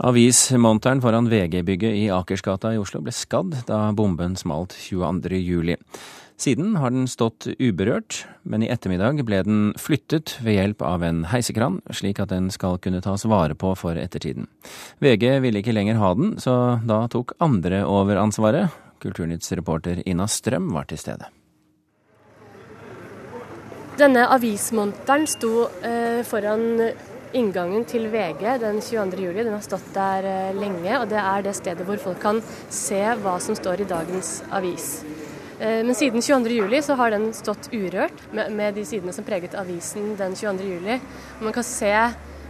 Avismonteren foran VG-bygget i Akersgata i Oslo ble skadd da bomben smalt 22.07. Siden har den stått uberørt, men i ettermiddag ble den flyttet ved hjelp av en heisekran, slik at den skal kunne tas vare på for ettertiden. VG ville ikke lenger ha den, så da tok andre over ansvaret. Kulturnytts reporter Ina Strøm var til stede. Denne avismonteren sto eh, foran inngangen til VG den 22. juli. Den har stått der eh, lenge, og det er det stedet hvor folk kan se hva som står i dagens avis. Eh, men siden 22. juli så har den stått urørt med de sidene som preget avisen den 22. juli. Man kan se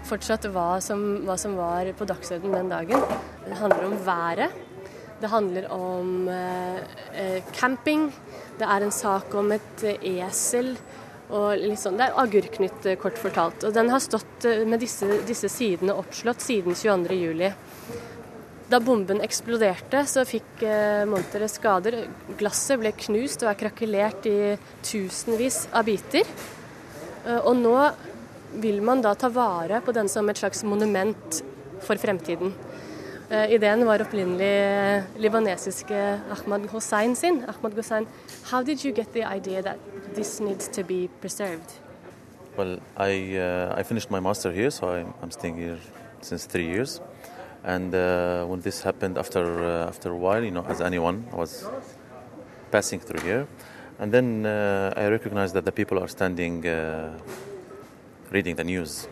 fortsatt hva som, hva som var på dagsordenen den dagen. Det handler om været. Det handler om eh, camping. Det er en sak om et esel og liksom, det er Agurknytt, kort fortalt. Og den har stått eh, med disse, disse sidene oppslått siden 22.07. Da bomben eksploderte, så fikk eh, monteret skader. Glasset ble knust og er krakelert i tusenvis av biter. Eh, og nå vil man da ta vare på den som et slags monument for fremtiden. Eh, ideen var opprinnelig libanesiske Ahmad Hossein sin. Ahmad Hossein, how did you get the idea that this needs to be preserved? Well, I uh, I finished my master here, so I, I'm staying here since three years. And uh, when this happened, after uh, after a while, you know, as anyone was passing through here, and then uh, I recognized that the people are standing, uh, reading the news,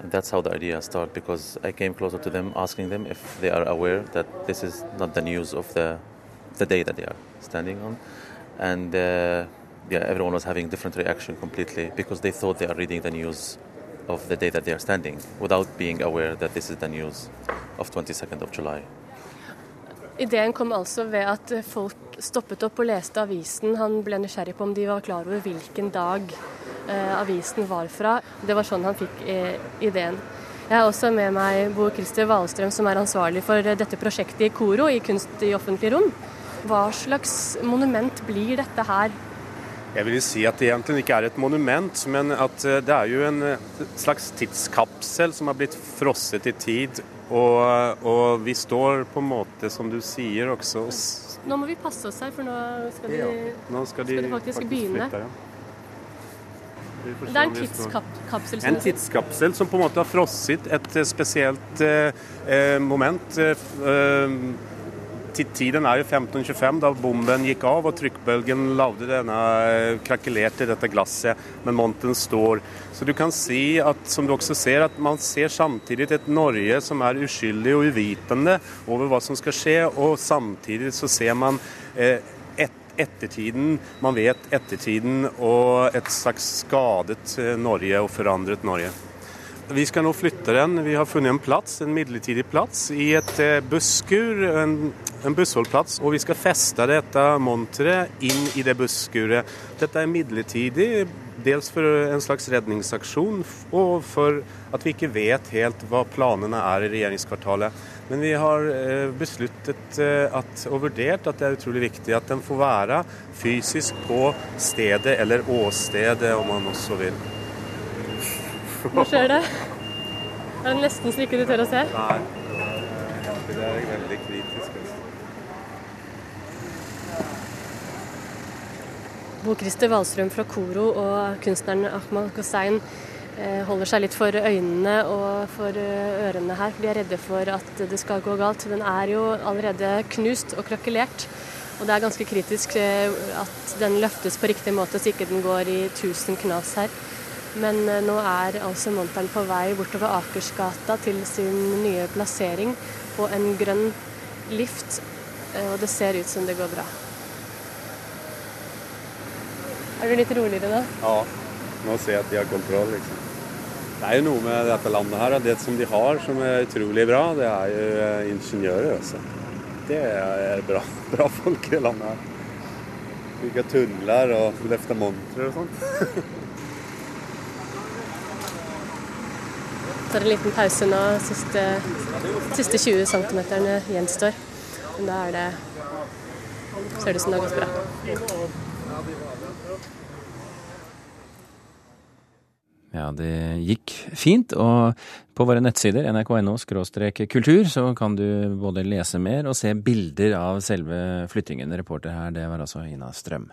and that's how the idea started. Because I came closer to them, asking them if they are aware that this is not the news of the the day that they are standing on, and uh, yeah, everyone was having different reaction completely because they thought they are reading the news of the day that they are standing without being aware that this is the news of 22nd of July. Ideen kom altså ved at folk stoppet opp og leste avisen. Han ble nysgjerrig på om de var klar over hvilken dag eh, avisen var fra. Det var sånn han fikk eh, ideen. Jeg har også med meg Bo Christer Wahlstrøm, som er ansvarlig for dette prosjektet i Koro, i Kunst i offentlig rom. Hva slags monument blir dette her? Jeg vil si at det egentlig ikke er et monument, men at eh, det er jo en eh, slags tidskapsel som har blitt frosset i tid. Og, og vi står på en måte, som du sier, også Nå må vi passe oss her, for nå skal de, ja, Nå skal de, skal de faktisk begynne. flytte, ja. Det er en tidskapsel. En tidskapsel som på en måte har frosset et eh, spesielt eh, moment. Eh, tiden er jo 1525, da bomben gikk av og trykkbølgen lagde denne, eh, krakelerte dette glasset, men monten står. Så du kan si at, som du også ser, at man ser samtidig et Norge som er uskyldig og uvitende over hva som skal skje, og samtidig så ser man eh, ettertiden, man vet ettertiden, og et slags skadet eh, Norge og forandret Norge. Vi skal nå flytte den. Vi har funnet en plass, en midlertidig plass, i et eh, busskur, en, en bussholdeplass, Og vi skal feste dette monteret inn i det busskuret. Dette er midlertidig, dels for en slags redningsaksjon, og for at vi ikke vet helt hva planene er i regjeringskvartalet. Men vi har eh, besluttet eh, at, og vurdert at det er utrolig viktig at den får være fysisk på stedet, eller åstedet, om man også vil. Hva skjer det? Er det nesten så ikke du tør å se? Nei. Det er veldig kritisk. Bo Christer Wahlstrøm fra Koro og kunstneren Ahmad Hossein eh, holder seg litt for øynene og for eh, ørene her, for de er redde for at det skal gå galt. Den er jo allerede knust og krakelert, og det er ganske kritisk eh, at den løftes på riktig måte, så ikke den går i tusen knas her. Men nå er altså monteren på vei bortover Akersgata til sin nye plassering på en grønn lift, og det ser ut som det går bra. Er du litt roligere nå? Ja, nå ser jeg at de har kontroll. liksom. Det er jo noe med dette landet her, det som de har som er utrolig bra, det er jo eh, ingeniører. Også. Det er bra, bra folk i landet her. Bygge tunneler og løfte montre og sånt. tar en liten pause nå. Siste, siste 20 cm gjenstår. Men da er det ser det ut som det har gått bra. Ja, det gikk fint, og på våre nettsider nrk.no kultur så kan du både lese mer og se bilder av selve flyttingen. Reporter her, det var altså Ina Strøm.